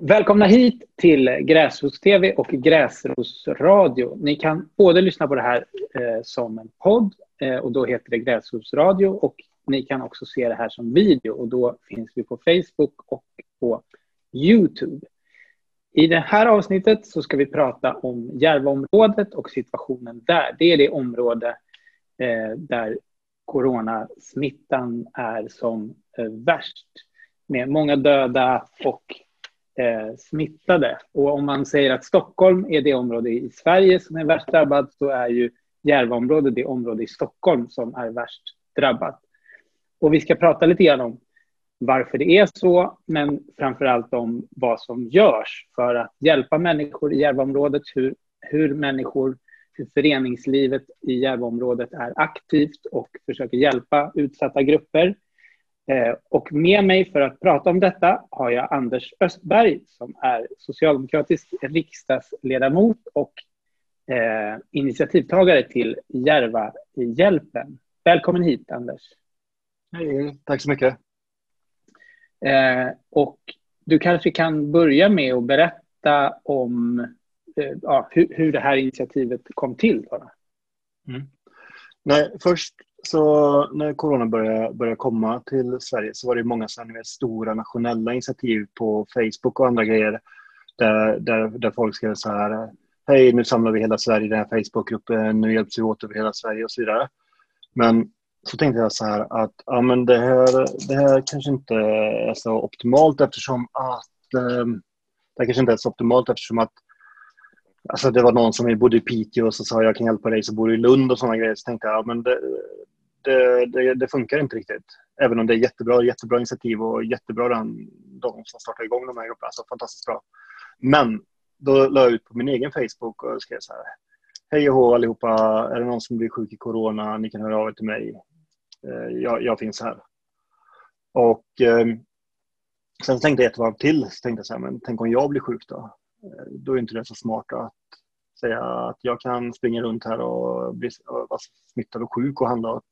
Välkomna hit till Gräsros-TV och Gräsros-radio. Ni kan både lyssna på det här eh, som en podd eh, och då heter det Gräsros-radio och ni kan också se det här som video och då finns vi på Facebook och på Youtube. I det här avsnittet så ska vi prata om Järvaområdet och situationen där. Det är det område eh, där coronasmittan är som eh, värst med många döda och eh, smittade. Och om man säger att Stockholm är det område i Sverige som är värst drabbat så är ju Järvaområdet det område i Stockholm som är värst drabbat. Och vi ska prata lite grann om varför det är så, men framför allt om vad som görs för att hjälpa människor i Järvaområdet, hur, hur människor, hur föreningslivet i Järvaområdet är aktivt och försöker hjälpa utsatta grupper och med mig för att prata om detta har jag Anders Östberg som är socialdemokratisk riksdagsledamot och eh, initiativtagare till Järvahjälpen. Välkommen hit Anders. Hej, tack så mycket. Eh, och du kanske kan börja med att berätta om eh, ja, hur, hur, det här initiativet kom till. Mm. Nej, först så när corona började, började komma till Sverige så var det många sådana stora nationella initiativ på Facebook och andra grejer där, där, där folk skrev så här Hej, nu samlar vi hela Sverige i den här Facebookgruppen, nu hjälps vi åt över hela Sverige och så vidare. Men så tänkte jag så här att ja, men det, här, det här kanske inte är så optimalt eftersom att eh, det kanske inte är så optimalt eftersom att Alltså det var någon som bodde i Piteå och så sa jag kan hjälpa dig som bor i Lund och sådana grejer. Så tänkte jag, ja, men det, det, det, det, funkar inte riktigt. Även om det är jättebra, jättebra initiativ och jättebra den, de som startar igång de här grupperna. Alltså fantastiskt bra. Men då la jag ut på min egen Facebook och skrev så här. Hej och hå allihopa. Är det någon som blir sjuk i corona? Ni kan höra av er till mig. Eh, jag, jag finns här. Och eh, sen tänkte jag ett varv till. Så tänkte jag så här, men tänk om jag blir sjuk då? Eh, då är inte det så smart att säga att jag kan springa runt här och bli och vara smittad och sjuk och handla åt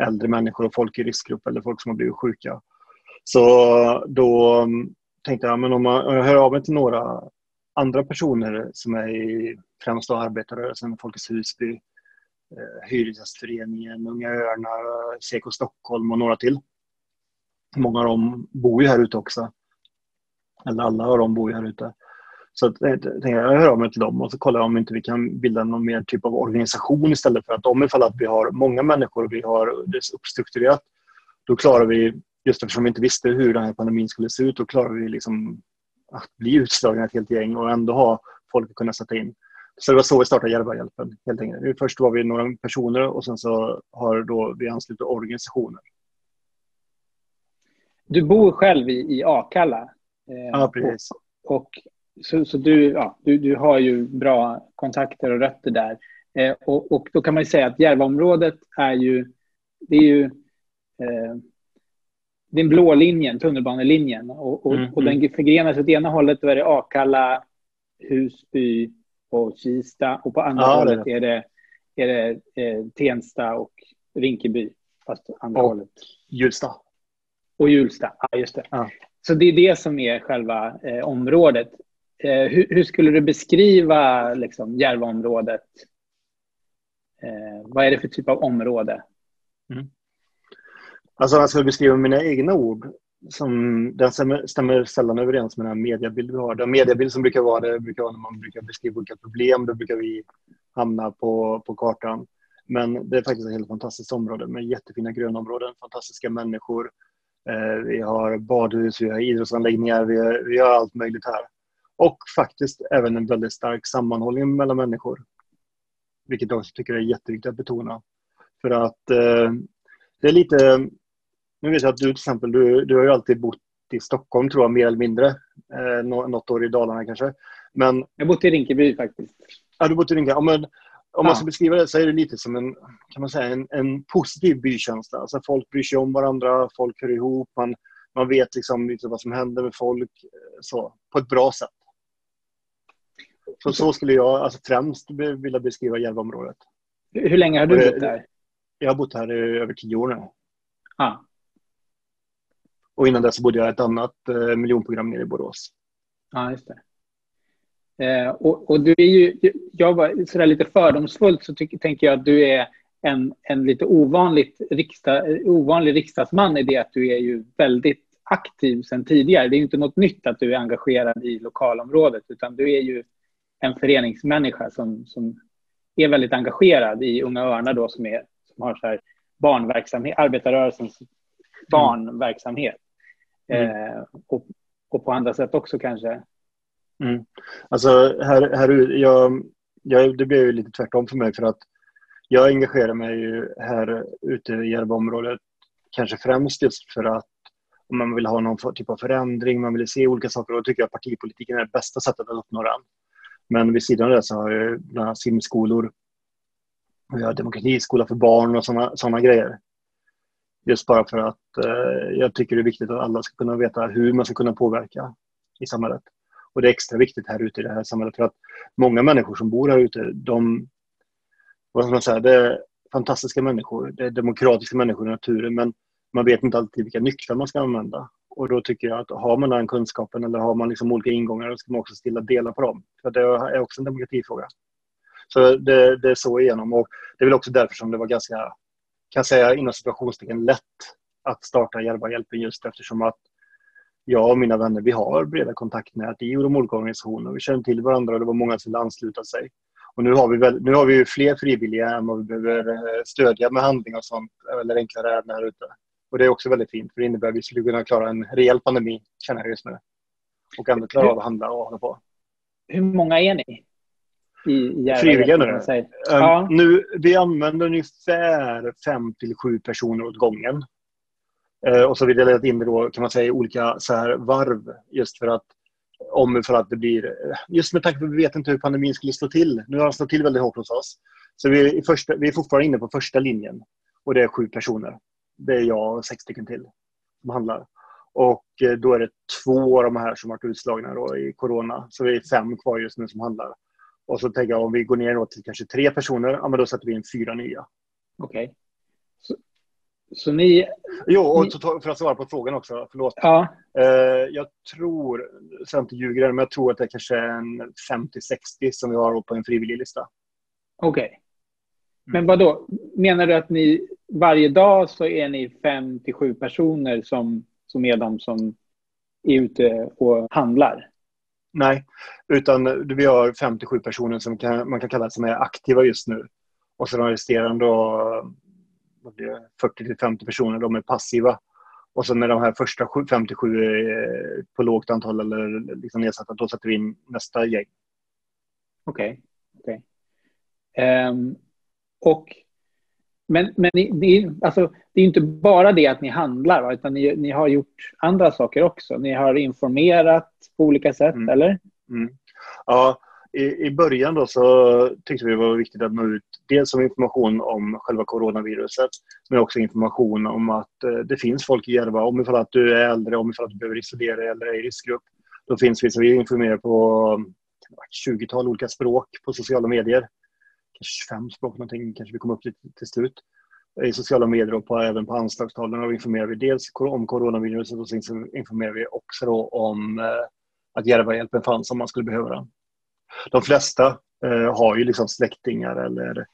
äldre människor och folk i riskgrupp eller folk som har blivit sjuka. Så då mm, tänkte jag, men om, jag, om jag hör av mig till några andra personer som är i främst arbetarrörelsen, Folkets Husby, eh, Hyresgästföreningen, Unga Örnar, Seko Stockholm och några till. Många av dem bor ju här ute också. Eller alla av dem bor ju här ute. Så att, jag, jag hör av mig till dem och så kollar jag om inte vi kan bilda någon mer typ av organisation istället för att om ifall att vi har många människor och vi har det uppstrukturerat då klarar vi, just eftersom vi inte visste hur den här pandemin skulle se ut, då klarar vi liksom att bli utslagna ett helt gäng och ändå ha folk att kunna sätta in. Så det var så vi startade Järvahjälpen. Helt enkelt. Först var vi några personer och sen så har då vi anslutit organisationer. Du bor själv i, i Akalla. Eh, ja, precis. Och, och så, så du, ja, du, du har ju bra kontakter och rötter där. Eh, och, och, då kan man ju säga att Järvaområdet är ju, det är ju eh, den blå linjen, tunnelbanelinjen. Och, och, mm, och den mm. förgrenas åt ena hållet då är det Akalla, Husby och Kista och på andra ja, hållet är det, är det eh, Tensta och Rinkeby. Fast andra och hållet. Hjulsta. Och Hjulsta, ja just det. Ja. Så det är det som är själva eh, området. Eh, hur, hur, skulle du beskriva liksom, Järvaområdet? Eh, vad är det för typ av område? Mm. Alltså, jag skulle beskriva mina egna ord. Som, den stämmer, stämmer sällan överens med den mediebild vi har. Den mediebild som brukar vara det brukar vara när man brukar beskriva olika problem. Då brukar vi hamna på, på kartan. Men det är faktiskt ett helt fantastiskt område med jättefina grönområden, fantastiska människor. Eh, vi har badhus, vi har idrottsanläggningar, vi har, vi har allt möjligt här. Och faktiskt även en väldigt stark sammanhållning mellan människor. Vilket jag också tycker är jätteviktigt att betona. För att eh, det är lite... Nu vet jag att du till exempel, du, du har ju alltid bott i Stockholm tror jag, mer eller mindre. Eh, något år i Dalarna kanske. Men, jag har bott i Rinkeby faktiskt. Ja, du bott i Rinkeby. Ja, men, om man ska beskriva det så är det lite som en, kan man säga, en, en positiv bykänsla. Alltså folk bryr sig om varandra, folk hör ihop, man, man vet liksom lite vad som händer med folk eh, så, på ett bra sätt. Så, så skulle jag alltså, främst vilja beskriva Järvaområdet. Hur länge har du bott där? Jag har bott här i över tio år nu. Ah. Och innan dess bodde jag i ett annat eh, miljonprogram nere i Borås. Ja, just det. Eh, och, och, du är ju, jag var sådär lite fördomsfullt så tyck, tänker jag att du är en, en lite ovanligt riksdag, ovanlig riksdagsman i det att du är ju väldigt aktiv sedan tidigare. Det är inte något nytt att du är engagerad i lokalområdet utan du är ju en föreningsmänniska som, som är väldigt engagerad i Unga Örnar då som, är, som har så här barnverksamhet, arbetarrörelsens barnverksamhet. Mm. Eh, och, och på andra sätt också kanske. Mm. Alltså här, här jag, jag, det blev ju lite tvärtom för mig för att jag engagerar mig ju här ute i Järvaområdet kanske främst just för att om man vill ha någon typ av förändring, man vill se olika saker, då tycker jag att partipolitiken är det bästa sättet att uppnå den. Men vid sidan av det så har jag bland annat simskolor, vi har demokratiskola för barn och sådana såna grejer. Just bara för att eh, jag tycker det är viktigt att alla ska kunna veta hur man ska kunna påverka i samhället. Och det är extra viktigt här ute i det här samhället för att många människor som bor här ute, de, vad ska man säga, det är fantastiska människor, det är demokratiska människor i naturen men man vet inte alltid vilka nycklar man ska använda. Och då tycker jag att har man den kunskapen eller har man liksom olika ingångar då ska man också stilla dela på dem. För det är också en demokratifråga. Så det, det är så igenom och det är väl också därför som det var ganska, kan jag säga inom situationstecken lätt att starta Järvahjälpen just eftersom att jag och mina vänner, vi har breda kontaktnät i de olika organisationerna. Vi känner till varandra och det var många som ville ansluta sig. Och nu har vi, väl, nu har vi fler frivilliga än vad vi behöver eh, stödja med handling och sånt, eller enklare ärenden här ute. Och det är också väldigt fint, för det innebär att vi skulle kunna klara en rejäl pandemi, känner jag just nu. Och ändå klara av att handla och hålla på. Hur många är ni? I, Frivilliga nu? Um, ja. nu? Vi använder ungefär fem till sju personer åt gången. Uh, och så har vi delat in det då, kan man säga, i olika så här varv. Just för att om för att det blir... Just med tanke på att vi vet inte hur pandemin skulle slå till. Nu har den slått till väldigt hårt hos oss. Så vi är, första, vi är fortfarande inne på första linjen. Och det är sju personer. Det är jag och sex stycken till som handlar. Och eh, då är det två av de här som varit utslagna då i corona. Så vi är fem kvar just nu som handlar. Och så tänker jag om vi går ner till kanske tre personer, ja men då sätter vi in fyra nya. Okej. Okay. Så, så, ni... Jo, och ni... för att svara på frågan också, förlåt. Ja. Uh, jag tror, så jag inte ljuger, men jag tror att det är kanske en 50-60 som vi har på en frivillig lista. Okej. Okay. Men mm. vad då? menar du att ni varje dag så är ni fem till sju personer som, som är de som är ute och handlar? Nej, utan vi har fem till sju personer som kan, man kan kalla som är aktiva just nu. Och så de resterande 40 till 50 personer, de är passiva. Och så när de här första 57 är på lågt antal eller liksom nedsatta, då sätter vi in nästa gäng. Okej. Okay. okay. Um, ehm, och men, men det, är, alltså, det är inte bara det att ni handlar, va? utan ni, ni har gjort andra saker också. Ni har informerat på olika sätt, mm. eller? Mm. Ja, i, i början då så tyckte vi det var viktigt att nå ut dels som information om själva coronaviruset, men också information om att eh, det finns folk i Järva. Om ifall att du är äldre, om ifall att du behöver isolera dig eller är i riskgrupp. Då finns vi, så vi informerar på 20-tal olika språk på sociala medier. 25 språk någonting kanske vi kommer upp till till slut. I sociala medier och på, även på anslagstavlorna informerar vi dels om coronaviruset och sen informerar vi också om eh, att Järvahjälpen fanns om man skulle behöva den. De flesta eh, har ju liksom släktingar eller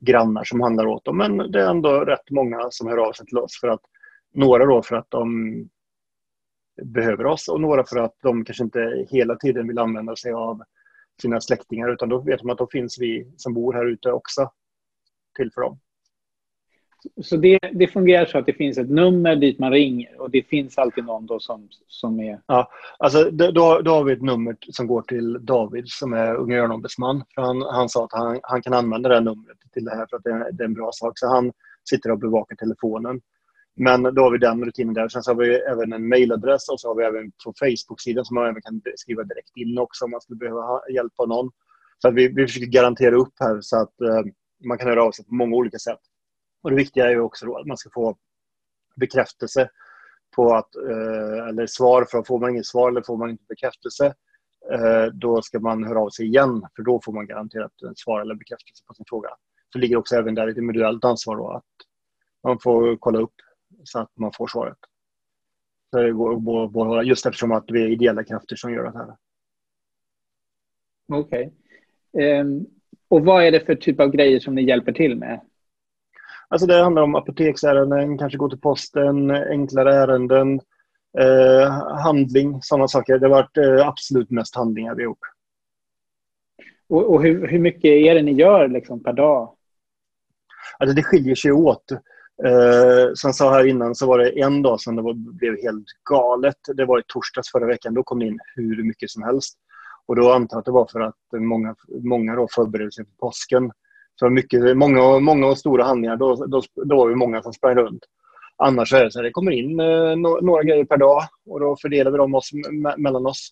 grannar som handlar åt dem men det är ändå rätt många som hör av sig till oss för att några då för att de behöver oss och några för att de kanske inte hela tiden vill använda sig av sina släktingar utan då vet de att då finns vi som bor här ute också till för dem. Så det, det, fungerar så att det finns ett nummer dit man ringer och det finns alltid någon då som, som är... Ja, alltså då, då har vi ett nummer som går till David som är Unga Örnombudsman. Han, han sa att han, han kan använda det här numret till det här för att det är, det är en bra sak. Så han sitter och bevakar telefonen. Men då har vi den rutinen där. Sen så har vi även en mailadress och så har vi även på Facebook-sidan som man även kan skriva direkt in också om man skulle behöva hjälp av någon. Så vi, vi försöker garantera upp här så att eh, man kan höra av sig på många olika sätt. Och det viktiga är ju också att man ska få bekräftelse på att, eh, eller svar, för får man inget svar eller får man inte bekräftelse, eh, då ska man höra av sig igen, för då får man garanterat svar eller bekräftelse på sin fråga. Så ligger också även där ett individuellt ansvar då, att man får kolla upp så att man får svaret. Så det går, just eftersom att vi är ideella krafter som gör det här. Okej. Okay. Um, ehm, och vad är det för typ av grejer som ni hjälper till med? Alltså det handlar om apoteksärenden, kanske gå till posten, enklare ärenden, eh, handling, sådana saker. Det har varit eh, absolut mest handlingar vi har gjort. Och, och hur, hur, mycket är det ni gör liksom, per dag? Alltså det skiljer sig åt. Eh, som jag sa här innan så var det en dag som det var, blev helt galet. Det var i torsdags förra veckan. Då kom det in hur mycket som helst. Och då antar jag att det var för att många, många då förberedde sig för påsken. Så mycket, många, många och stora handlingar, då, då, då var vi många som sprang runt. Annars är det så att det kommer in eh, några grejer per dag och då fördelar vi dem oss, me mellan oss.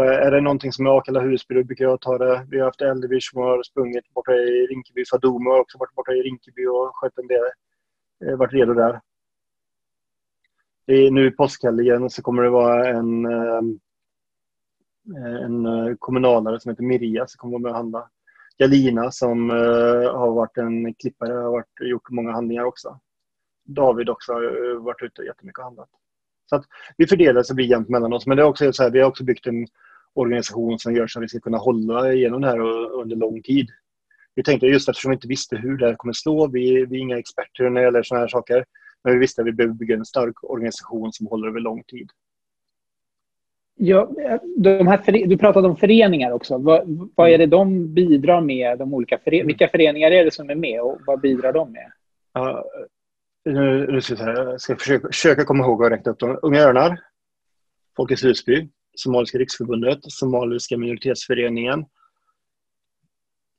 Och är det någonting som är Akalla Husby då brukar jag ta det. Vi har haft Eldeby som har sprungit borta i Rinkeby. Fadomo har också varit borta i Rinkeby och skött en del. Eh, varit redo där. I, nu i påskhelgen så kommer det vara en, eh, en eh, kommunalare som heter Miria som kommer vara med och handla. Galina som har varit en klippare har varit, gjort många handlingar också. David också har varit ute jättemycket och handlat. Så att vi fördelar så det blir jämnt mellan oss. Men det är också så här, vi har också byggt en organisation som gör så att vi ska kunna hålla igenom det här under lång tid. Vi tänkte just eftersom vi inte visste hur det här kommer slå, vi, vi är inga experter när det gäller sådana här saker, men vi visste att vi behöver bygga en stark organisation som håller över lång tid. Ja, de här, du pratade om föreningar också. Vad, vad är det de bidrar med? De olika före, vilka föreningar är det som är med och vad bidrar de med? Ja, nu, nu ska jag, ska försöka, försöka komma ihåg att räkna upp dem. Unga Örnar, Folkets Husby, Somaliska riksförbundet, Somaliska minoritetsföreningen,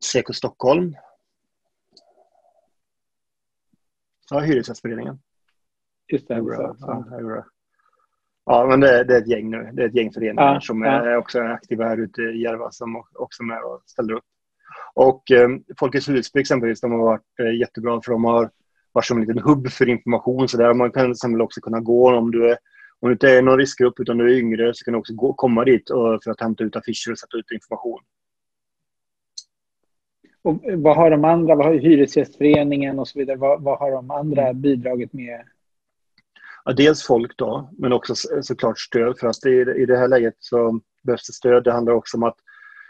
Seko Stockholm. Ja, Hyresgästföreningen. Just det. Bra. Ja, ja, men det, det, är ett gäng nu. Det är ett gäng föreningar ja, som är också aktiva här ute i Järva som också är med och ställer upp. Och eh, Folkets Husby exempelvis, de har varit eh, jättebra för de har varit som en liten hubb för information. Så där man kan också kunna gå om du är om du inte är någon riskgrupp utan du är yngre så kan du också gå, komma dit och, för att hämta ut affischer och sätta ut information. Och vad har de andra, vad har Hyresgästföreningen och så vidare, vad, vad har de andra bidragit med? Ja, dels folk då, men också såklart stöd. För att i, i det här läget så behövs det stöd. Det handlar också om att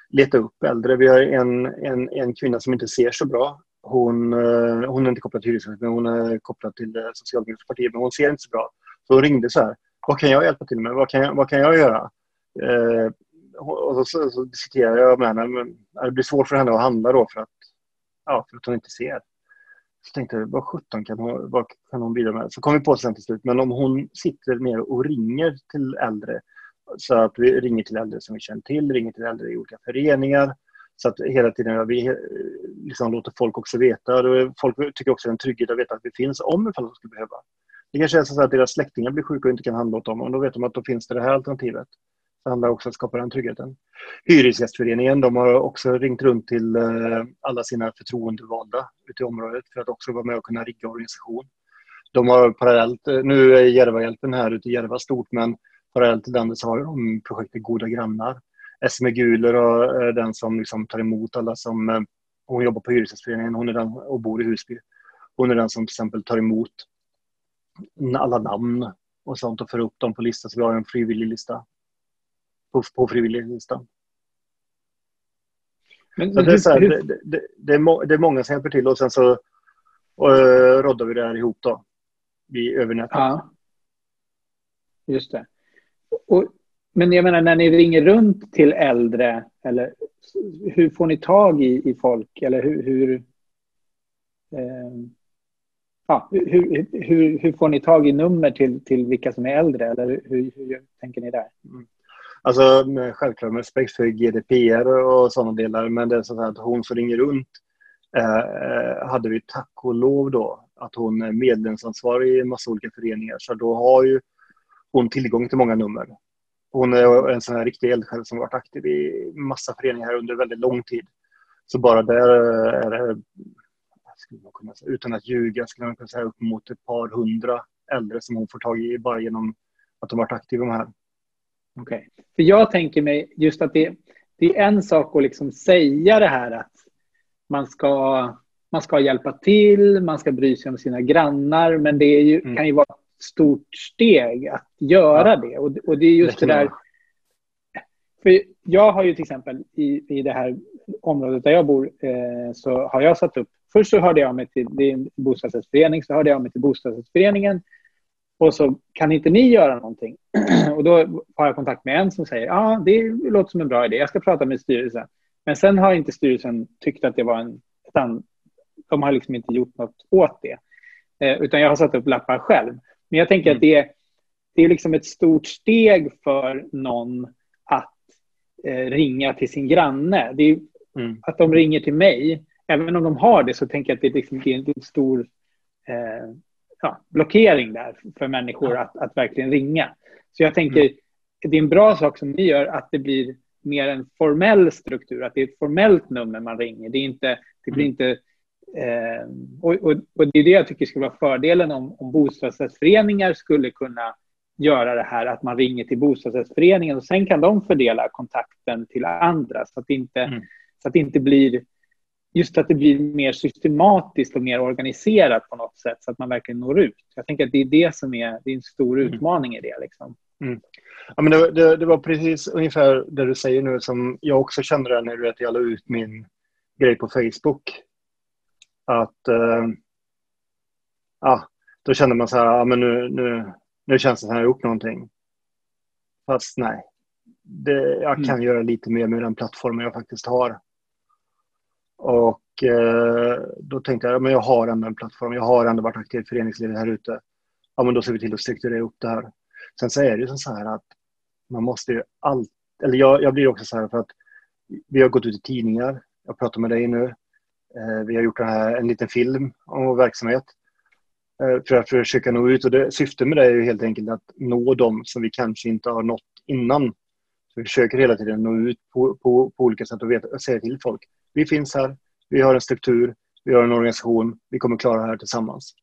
leta upp äldre. Vi har en, en, en kvinna som inte ser så bra. Hon, eh, hon är inte kopplad till Hyresgästföreningen, hon är kopplad till eh, Socialdemokratiska partiet, men hon ser inte så bra. Så hon ringde så här. Vad kan jag hjälpa till med? Vad kan jag, vad kan jag göra? Eh, och så, så, diskuterar jag med henne. Men det blir svårt för henne att handla då för att, ja, för att hon inte ser. Så tänkte jag, vad sjutton kan hon, vad kan hon bidra med? Så kom vi på sen till slut, men om hon sitter ner och ringer till äldre, så att vi ringer till äldre som vi känner till, ringer till äldre i olika föreningar, så att hela tiden vi eh, liksom låter folk också veta. Folk tycker också det är en trygghet att veta att vi finns om ifall de skulle behöva. Det kanske är så att deras släktingar blir sjuka och inte kan handla åt dem. Och då vet de att då finns det det här alternativet. Det handlar också om att skapa den tryggheten. Hyresgästföreningen de har också ringt runt till eh, alla sina förtroendevalda ute i området för att också vara med och kunna rigga organisation. De har parallellt, eh, nu är Järvahjälpen här ute i Järva stort, men parallellt till den så har de projektet Goda grannar. Esme Guler eh, är den som liksom tar emot alla som... Hon jobbar på Hyresgästföreningen hon är den, och bor i Husby. Hon är den som till exempel tar emot alla namn och sånt och för upp dem på listan så vi har en frivillig lista. På, på frivilliglistan. Men, men det, är så här, det, det, det, är må, det är många som hjälper till och sen så uh, roddar vi det här ihop då. Vi över nätet. Ja. Just det. Och, men jag menar när ni ringer runt till äldre, eller hur får ni tag i, i folk? Eller hur, hur eh, ja, hur, hur, hur får ni tag i nummer till, till vilka som är äldre? Eller hur, hur tänker ni där? Mm. Alltså självklart med respekt för GDPR och sådana delar, men det är så att hon som ringer runt eh, hade vi tack och lov då att hon är medlemsansvarig i en massa olika föreningar, så då har ju hon tillgång till många nummer. Hon är en sån här riktig eldsjäl som varit aktiv i massa föreningar under väldigt lång tid. Så bara där är det skulle man kunna säga, utan att ljuga, skulle man kunna säga upp mot ett par hundra äldre som hon får tag i bara genom att de varit aktiva med här. Okej. Okay. För jag tänker mig just att det, det är en sak att liksom säga det här att man ska, man ska hjälpa till, man ska bry sig om sina grannar, men det ju, mm. kan ju vara ett stort steg att göra ja. det. Och, och det är just det, det där för jag har ju till exempel i, i det här området där jag bor eh, så har jag satt upp, först så hörde jag mig till, en bostadsrättsförening, så hörde jag mig till bostadsrättsföreningen och så kan inte ni göra någonting? och då har jag kontakt med en som säger ja, ah, det låter som en bra idé, jag ska prata med styrelsen. Men sen har inte styrelsen tyckt att det var en, utan de har liksom inte gjort något åt det. Eh, utan jag har satt upp lappar själv. Men jag tänker mm. att det är, det är liksom ett stort steg för någon att eh, ringa till sin granne. Det är, mm. Att de ringer till mig, även om de har det så tänker jag att det är, liksom, det är en stor eh, ja, blockering där för människor att, att verkligen ringa. Så jag tänker, mm. det är en bra sak som ni gör att det blir mer en formell struktur, att det är ett formellt nummer man ringer. Det, är inte, det blir mm. inte... Eh, och, och, och, det är det jag tycker skulle vara fördelen om, om bostadsrättsföreningar skulle kunna göra det här att man ringer till bostadsrättsföreningen och sen kan de fördela kontakten till andra så att det inte, mm. så att det inte blir just att det blir mer systematiskt och mer organiserat på något sätt så att man verkligen når ut. Jag tänker att det är det som är, det är en stor mm. utmaning i det. Liksom. Mm. Ja, men det, det, det, var precis ungefär det du säger nu som jag också kände det när du jag la ut min grej på Facebook. Att eh, ja, då kände man så här, ja, men nu, nu, nu känns det som att jag har gjort någonting. Fast nej, det, jag kan mm. göra lite mer med den plattformen jag faktiskt har. Och eh, då tänkte jag, men jag har ändå en plattform, jag har ändå varit aktiv i föreningslivet här ute. Ja, men då ser vi till att strukturera upp det här. Sen så är det ju så här att man måste ju alltid, eller jag, jag blir också så här för att vi har gått ut i tidningar, jag pratar med dig nu, eh, vi har gjort här, en liten film om vår verksamhet eh, för att försöka nå ut och det, syftet med det är ju helt enkelt att nå dem som vi kanske inte har nått innan. Så vi försöker hela tiden nå ut på, på, på olika sätt och, veta, och säga till folk vi finns här, vi har en struktur, vi har en organisation, vi kommer klara det här tillsammans.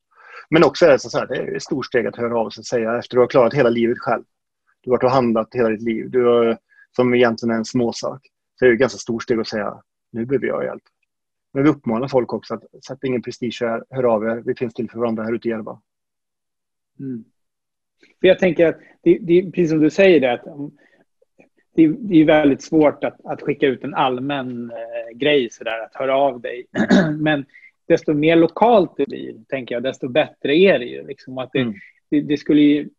Men också är det så här, det är ett stort steg att höra av sig och säga efter att du har klarat hela livet själv. Du har varit och handlat hela ditt liv, du har, som egentligen är en småsak. Så det är ett ganska stort steg att säga, nu behöver jag hjälp. Men vi uppmanar folk också att sätta ingen prestige här, hör av er, vi finns till för varandra här ute i Järva. Mm. För jag tänker att, det, det, precis som du säger, det, att det, det är väldigt svårt att, att skicka ut en allmän eh, grej sådär, att höra av dig. Men desto mer lokalt det blir, tänker jag, desto bättre är det ju. Liksom, att det, mm. det, det, skulle ju,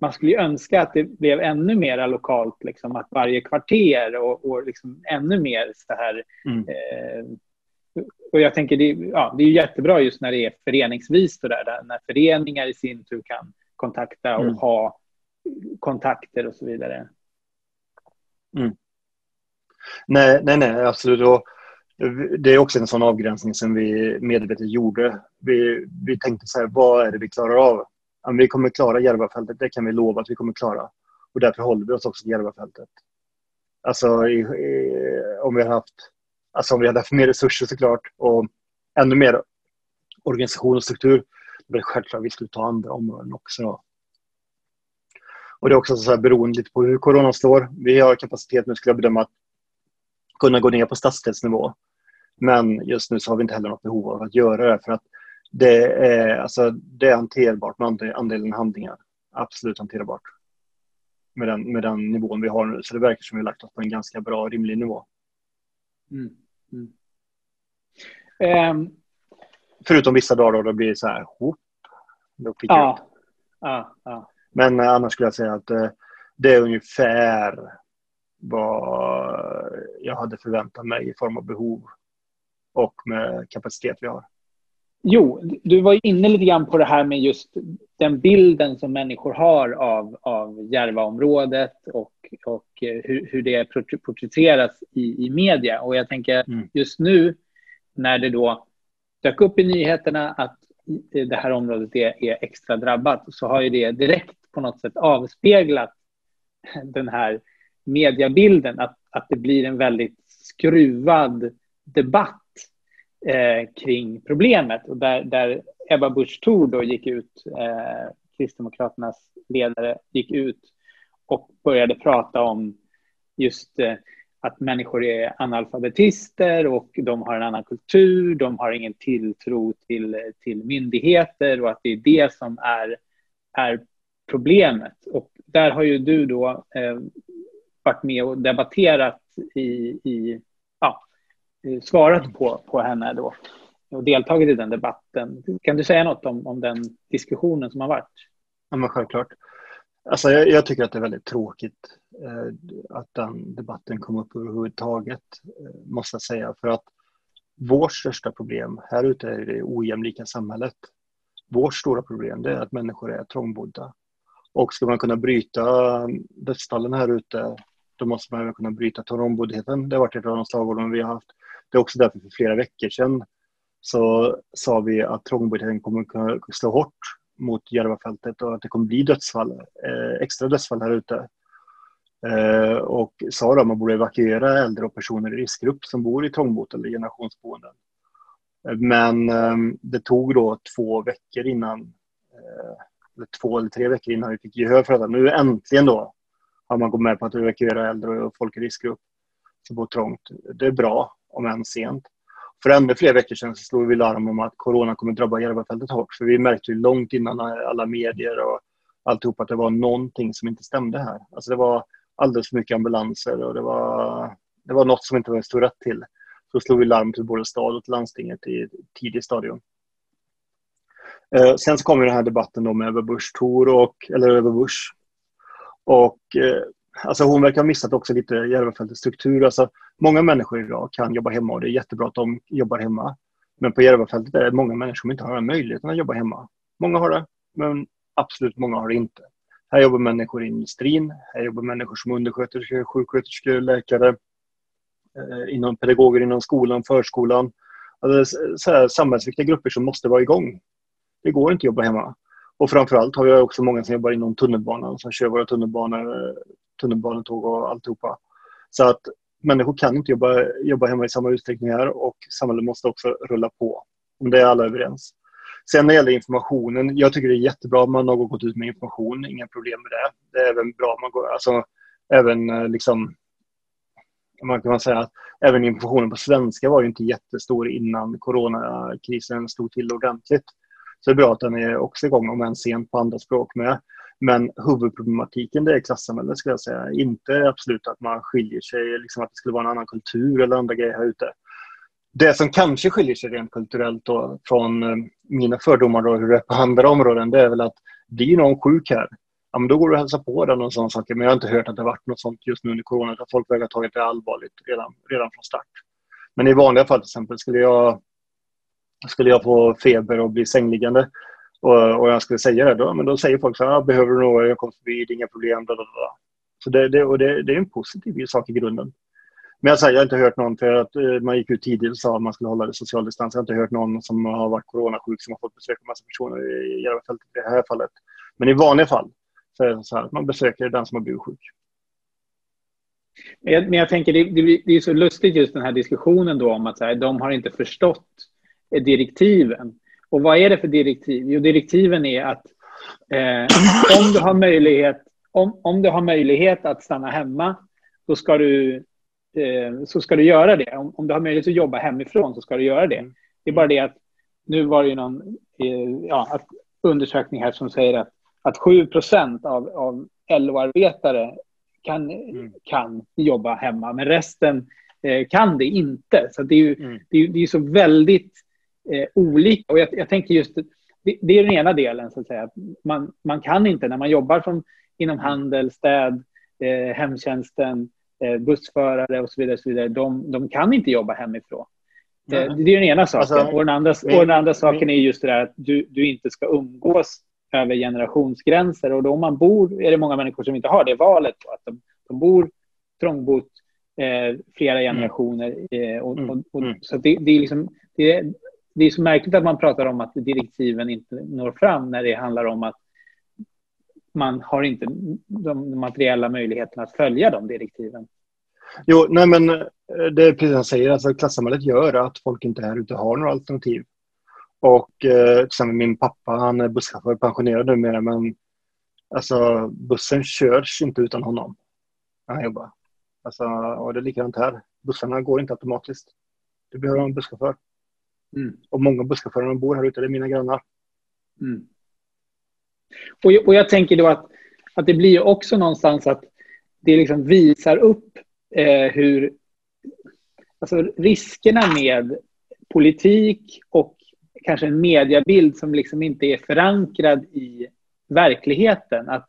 man skulle ju önska att det blev ännu mer lokalt, liksom, att varje kvarter och, och liksom ännu mer så här. Mm. Eh, och jag tänker, det, ja, det är jättebra just när det är föreningsvis, så där, när föreningar i sin tur kan kontakta och mm. ha kontakter och så vidare. Mm. Nej, nej, nej, absolut. Och det är också en sån avgränsning som vi medvetet gjorde. Vi, vi tänkte så här, vad är det vi klarar av? Om vi kommer klara Järvafältet, det kan vi lova att vi kommer klara. Och därför håller vi oss också till Järvafältet. Alltså i, i, om vi hade haft, alltså om vi hade haft mer resurser såklart och ännu mer organisation och struktur, då är det självklart att vi skulle ta andra områden också. Och det är också så här beroende lite på hur corona slår. Vi har kapacitet nu skulle jag bedöma att kunna gå ner på stadsdelsnivå. Men just nu så har vi inte heller något behov av att göra det för att det är, alltså, det är hanterbart med andelen handlingar. Absolut hanterbart. Med den, med den nivån vi har nu. Så det verkar som att vi har lagt oss på en ganska bra, rimlig nivå. Mm. Mm. Um, Förutom vissa dagar då det blir så här, hopp, ja, ja, ja. Men eh, annars skulle jag säga att eh, det är ungefär vad jag hade förväntat mig i form av behov och med kapacitet vi har. Jo, du var inne lite grann på det här med just den bilden som människor har av, av Järvaområdet och, och eh, hur, hur det porträtteras i, i media. Och jag tänker mm. just nu när det då dök upp i nyheterna att det här området är, är extra drabbat så har ju det direkt på något sätt avspeglat den här mediebilden, att, att det blir en väldigt skruvad debatt eh, kring problemet. Och där, där Ebba Busch Thor då gick ut, eh, Kristdemokraternas ledare, gick ut och började prata om just eh, att människor är analfabetister och de har en annan kultur, de har ingen tilltro till, till myndigheter och att det är det som är, är problemet. Och där har ju du då eh, varit med och debatterat i, i ja, svarat på, på henne då och deltagit i den debatten. Kan du säga något om, om den diskussionen som har varit? Ja, men självklart. Alltså, jag, jag tycker att det är väldigt tråkigt eh, att den debatten kom upp överhuvudtaget, eh, måste jag säga. För att vårt största problem här ute är det ojämlika samhället. Vårt stora problem är att människor är trångbodda. Och ska man kunna bryta um, dödsfallen här ute, då måste man även kunna bryta trångboddheten. Det har varit ett av de slagorden vi har haft. Det är också därför för flera veckor sedan så sa vi att trångboddheten kommer kunna slå hårt mot Järvafältet och att det kommer bli dödsfall, eh, extra dödsfall här ute. Eh, och sa då att man borde evakuera äldre och personer i riskgrupp som bor i trångbott eller generationsboenden. Eh, men ehm, det tog då två veckor innan, två eller tre veckor innan vi fick gehör för det. Nu äntligen då har man gått med på att evakuera äldre och folk i riskgrupp som bor trångt. Det är bra, om än sent. För ännu fler veckor sedan så slog vi larm om att corona kommer drabba Järvafältet hårt. För vi märkte ju långt innan alla medier och alltihop att det var någonting som inte stämde här. Alltså det var alldeles för mycket ambulanser och det var, det var något som inte stod rätt till. Så slog vi larm till både stad och till landstinget i tidigt stadium. Eh, sen så kom den här debatten då med Ebba Busch Thor och, eller Ebba Busch. Och eh, alltså hon verkar ha missat också lite Järvafältets struktur. Alltså, många människor idag kan jobba hemma och det är jättebra att de jobbar hemma. Men på Järvafältet är det många människor som inte har den möjligheten att jobba hemma. Många har det, men absolut många har det inte. Här jobbar människor i industrin, här jobbar människor som undersköterskor, sjuksköterskor, läkare, eh, inom pedagoger inom skolan, förskolan. Alltså, så här, samhällsviktiga grupper som måste vara igång. Det går inte att jobba hemma. Och framförallt har vi också många som jobbar inom tunnelbanan, som kör våra tunnelbanor, eh, tunnelbanetåg och alltihopa. Så att människor kan inte jobba, jobba hemma i samma utsträckning här och samhället måste också rulla på. Om det är alla överens. Sen när det gäller informationen, jag tycker det är jättebra att man har gått ut med information, inga problem med det. Det är även bra man går, alltså även eh, liksom man kan säga att även informationen på svenska var ju inte jättestor innan coronakrisen stod till ordentligt. Så det är bra att den är också igång, om än sent på andra språk med. Men huvudproblematiken det är klassamhället skulle jag säga. Inte absolut att man skiljer sig, liksom att det skulle vara en annan kultur eller andra grejer här ute. Det som kanske skiljer sig rent kulturellt då, från eh, mina fördomar och hur det är på andra områden, det är väl att blir någon sjuk här, ja, men då går du och hälsar på den och sådana saker. Men jag har inte hört att det varit något sånt just nu under corona, att folk verkar ha tagit det allvarligt redan, redan från start. Men i vanliga fall till exempel, skulle jag, skulle jag få feber och bli sängliggande och, och jag skulle säga det, då, men då säger folk så här, ah, behöver du något, jag kommer förbi, det är inga problem. Bla, bla, bla. Så det, det, och det, det är en positiv sak i grunden. Men jag, säger, jag har inte hört någon, för att eh, man gick ut tidigt och sa att man skulle hålla det social distans. Jag har inte hört någon som har varit coronasjuk som har fått besöka en massa personer i Järvafältet i det här fallet. Men i vanliga fall så är det så här att man besöker den som har blivit sjuk. Men jag tänker, det, det, det är så lustigt just den här diskussionen då om att så här, de har inte förstått direktiven. Och vad är det för direktiv? Jo, direktiven är att eh, om, du har möjlighet, om, om du har möjlighet att stanna hemma, då ska du, eh, så ska du göra det. Om, om, du har möjlighet att jobba hemifrån så ska du göra det. Det är bara det att nu var det ju någon eh, ja, undersökning här som säger att, att 7 procent av, av LO-arbetare kan, mm. kan jobba hemma, men resten eh, kan det inte. Så det är ju mm. det är, det är så väldigt eh, olika. Och jag, jag tänker just, det, det, är den ena delen, så att säga. Man, man kan inte, när man jobbar från, inom handel, städ, eh, hemtjänsten, eh, bussförare och så vidare, så vidare de, de kan inte jobba hemifrån. Mm. Det är den ena saken. Alltså, och, den andra, min, och den andra saken är just det där att du, du inte ska umgås över generationsgränser. Och då om man bor, är det många människor som inte har det valet. Att de, de bor trångbott eh, flera mm. generationer. Eh, och, och, och, mm. så det, det, är liksom, det, det är så märkligt att man pratar om att direktiven inte når fram när det handlar om att man har inte de materiella möjligheterna att följa de direktiven. Jo, nej men eh, det är precis som jag säger, alltså klassamhället gör att folk inte här ute har några alternativ. Och eh, min pappa, han är busschaufför, pensionerad numera, men alltså bussen körs inte utan honom när han jobbar. Alltså, och det är likadant här. Bussarna går inte automatiskt. Du behöver en busschaufför. Mm. Och många busschaufförer bor här ute, det är mina grannar. Mm. Och, och jag tänker då att, att det blir också någonstans att det liksom visar upp eh, hur alltså riskerna med politik och kanske en mediebild som liksom inte är förankrad i verkligheten. Att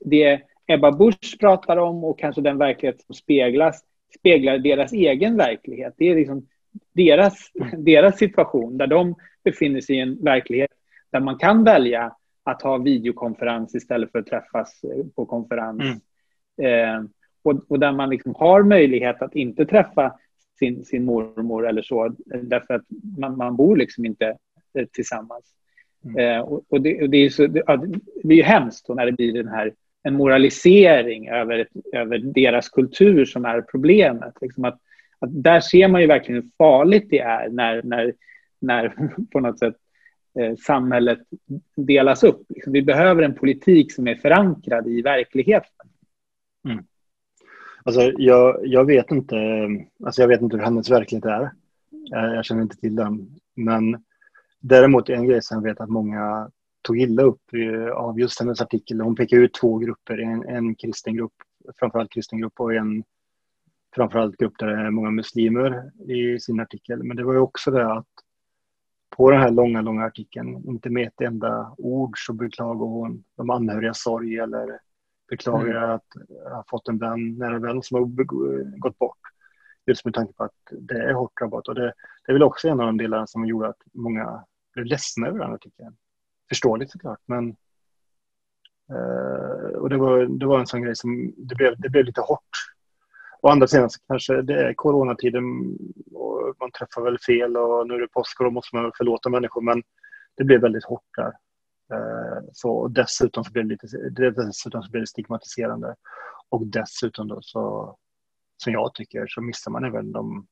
det Ebba Busch pratar om och kanske den verklighet som speglas speglar deras egen verklighet. Det är liksom deras, deras situation där de befinner sig i en verklighet där man kan välja att ha videokonferens istället för att träffas på konferens. Mm. Eh, och, och, där man liksom har möjlighet att inte träffa sin, sin mormor eller så, därför att man, man bor liksom inte eh, tillsammans. Mm. Eh, och, och, det, och, det, är så, det, det är ju hemskt när det blir den här en moralisering över, över deras kultur som är problemet. Liksom att, att där ser man ju verkligen hur farligt det är när, när, när på något sätt eh, samhället delas upp. Liksom, vi behöver en politik som är förankrad i verkligheten. Mm. Alltså, jag, jag, vet inte, alltså jag vet inte hur hennes verklighet är. Jag, jag känner inte till den. Men däremot en grej som jag vet att många tog illa upp eh, av just hennes artikel. Hon pekar ut två grupper, en, en kristen grupp, framförallt kristen grupp och en framförallt grupp där det är många muslimer i sin artikel. Men det var ju också det att på den här långa, långa artikeln, inte med ett enda ord så beklagar hon de anhöriga sorg eller beklagar mm. att ha fått en vän, nära vän som har gått bort. Just med tanke på att det är hårt drabbat. Och det, det är väl också en av de delarna som gjorde att många blev ledsna över den artikeln. Förståeligt såklart, men Uh, och det var, det var en sån grej som det blev, det blev lite hårt. Å andra sidan så kanske det är coronatiden och man träffar väl fel och nu är det påsk och då måste man förlåta människor men det blev väldigt hårt där. Uh, så, dessutom så blev det, lite, dessutom så blev det stigmatiserande. Och dessutom då så, som jag tycker, så missar man även de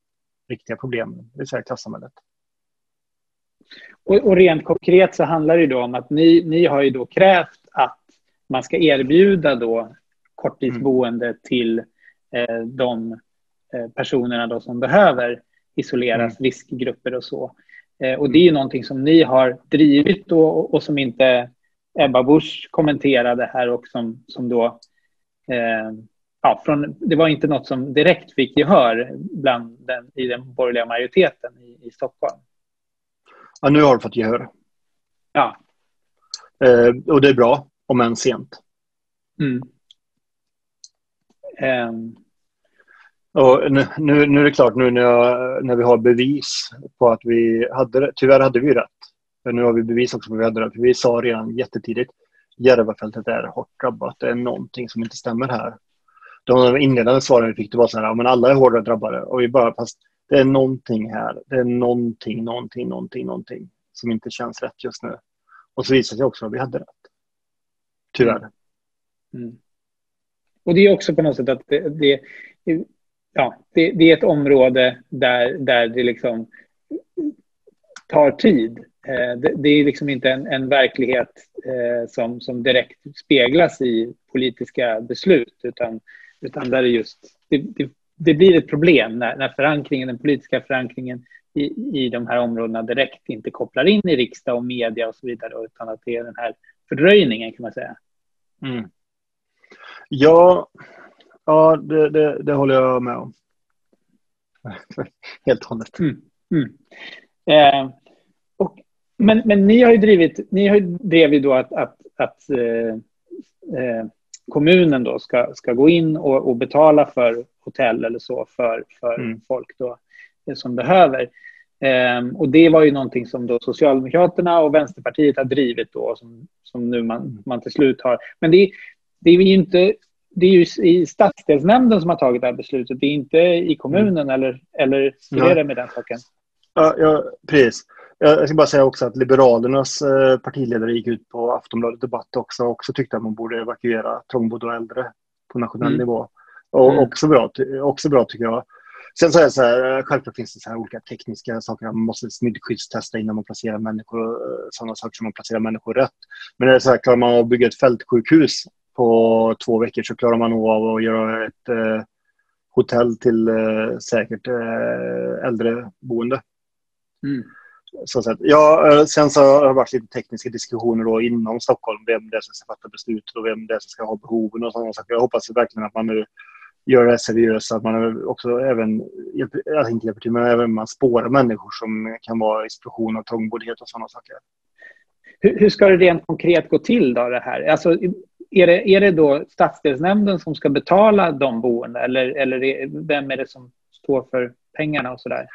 riktiga problemen, det vill säga klassamhället. Och, och rent konkret så handlar det då om att ni, ni har ju då krävt att man ska erbjuda då korttidsboende mm. till eh, de eh, personerna då som behöver isoleras, mm. riskgrupper och så. Eh, och det är ju någonting som ni har drivit och, och som inte Ebba Busch kommenterade här och som, som då eh, ja, från, det var inte något som direkt fick gehör bland den, i den borgerliga majoriteten i, i Stockholm. Ja, nu har du fått gehör. Ja. Eh, och det är bra, om än sent. Mm. Ehm, och nu, nu, nu, är det klart, nu när, jag, när vi har bevis på att vi hade det. Tyvärr hade vi rätt. Men nu har vi bevis också på att vi hade rätt. vi sa redan jättetidigt Järvafältet är hårt drabbat. Det är någonting som inte stämmer här. De inledande svaren vi fick det var så här, men alla är hårdare drabbade. Och vi bara, fast det är någonting här. Det är någonting, någonting, någonting, någonting som inte känns rätt just nu. Och så visade det sig också att vi hade rätt. Tyvärr. Mm. mm. Och det är också på något sätt att det, det ja, det, det, är ett område där, där det liksom tar tid. Eh, det, det är liksom inte en, en verklighet eh, som, som direkt speglas i politiska beslut, utan, utan där det just det, det, det blir ett problem när, när förankringen, den politiska förankringen i, i de här områdena direkt inte kopplar in i riksdag och media och så vidare, utan att det är den här fördröjningen kan man säga. Mm. Ja, ja det, det, det, håller jag med om. Helt och hållet. Mm. Mm. Eh, och, men, men ni har ju drivit, ni har ju då att, att, att eh, eh, kommunen då ska, ska gå in och, och betala för hotell eller så för, för mm. folk då, eh, som behöver. Um, och det var ju någonting som då Socialdemokraterna och Vänsterpartiet har drivit då, som, som nu man, mm. man till slut har. Men det, det är ju inte det är ju i stadsdelsnämnden som har tagit det här beslutet, det är inte i kommunen mm. eller, eller hur är det med den saken? Ja, ja, precis. Jag ska bara säga också att Liberalernas eh, partiledare gick ut på Aftonbladet Debatt också och också tyckte att man borde evakuera trångbodda och äldre på nationell mm. nivå. Och mm. också, bra, också bra tycker jag. Sen så är så här, eh, självklart finns det så här olika tekniska saker. Man måste smittskyddstesta innan man placerar människor. Eh, sådana saker som man placerar människor rätt. Men det är så här, klarar man att bygga ett fältsjukhus på två veckor så klarar man nog av att göra ett eh, hotell till eh, säkert eh, äldreboende. Mm. Så sätt. Ja, eh, sen så har det varit lite tekniska diskussioner då inom Stockholm. Vem det är som ska fatta beslut och vem det är som ska ha behoven och sådana saker. Jag hoppas verkligen att man nu gör det seriöst. Att man också även, jag inte hjälper till, men även man spårar människor som kan vara i situation av trångboddhet och sådana saker. Hur, hur, ska det rent konkret gå till då det här? Alltså, är det, är det då stadsdelsnämnden som ska betala de boende eller, eller är, vem är det som står för pengarna och sådär?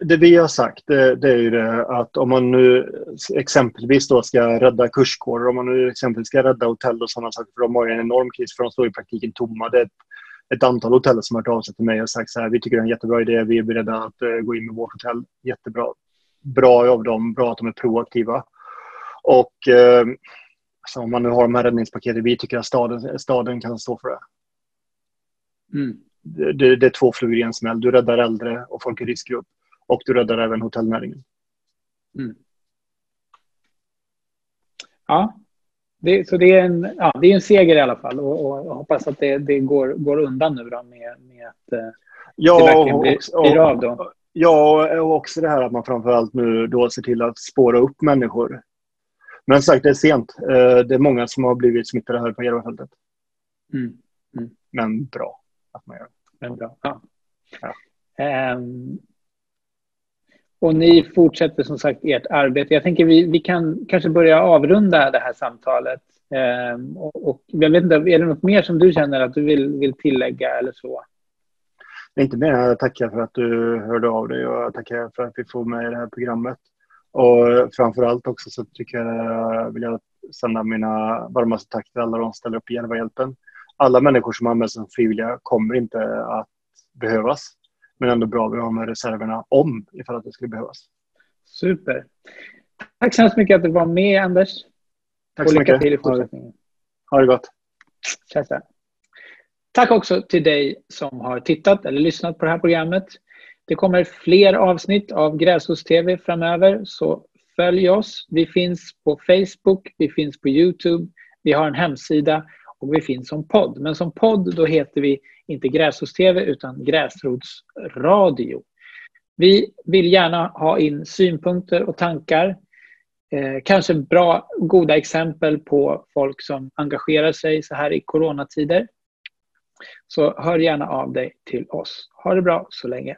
Det vi har sagt det, det är ju det att om man nu exempelvis då ska rädda kursgårdar, om man nu exempelvis ska rädda hotell och sådana saker, för de har ju en enorm kris för de står i praktiken tomma. Det är ett, ett antal hotell som har hört av sig till mig och sagt så här, vi tycker det är en jättebra idé, vi är beredda att uh, gå in med vårt hotell. Jättebra. Bra av dem, bra att de är proaktiva. Och uh, alltså om man nu har de här räddningspaketen, vi tycker att staden, staden kan stå för det. Mm. Det, det, är två flugor i en smäll. Du räddar äldre och folk i riskgrupp. Och du räddar även hotellnäringen. Mm. Ja, det, så det är, en, ja, det är en seger i alla fall och, och jag hoppas att det, det går, går undan nu då med, med att eh, ja, det verkligen blir, och, blir av. Då. Ja, och också det här att man framförallt nu då ser till att spåra upp människor. Men sagt, det är sent. Eh, det är många som har blivit smittade här på Järvafältet. Mm. Mm. Men bra att man gör det. Men bra. Ja. ja. Um, och ni fortsätter som sagt ert arbete. Jag tänker vi, vi kan kanske börja avrunda det här samtalet. Um, och, och, jag vet inte, är det något mer som du känner att du vill, vill tillägga eller så? Inte mer än att tacka för att du hörde av dig och jag tackar för att vi får med i det här programmet. Och framför allt också så tycker jag, vill jag sända mina varmaste tack till alla de som ställer upp i Järvahjälpen. Alla människor som anmäler sig som frivilliga kommer inte att behövas. Men ändå bra att ha med reserverna om ifall att det skulle behövas. Super. Tack så hemskt mycket att du var med Anders. Tack så mycket. till i fortsättningen. Ha det gott. Tja, Tack också till dig som har tittat eller lyssnat på det här programmet. Det kommer fler avsnitt av Gräshus-TV framöver, så följ oss. Vi finns på Facebook, vi finns på Youtube, vi har en hemsida och vi finns som podd. Men som podd då heter vi inte Gräshus-TV utan Gräsrotsradio. Vi vill gärna ha in synpunkter och tankar. Eh, kanske bra, goda exempel på folk som engagerar sig så här i coronatider. Så hör gärna av dig till oss. Ha det bra så länge.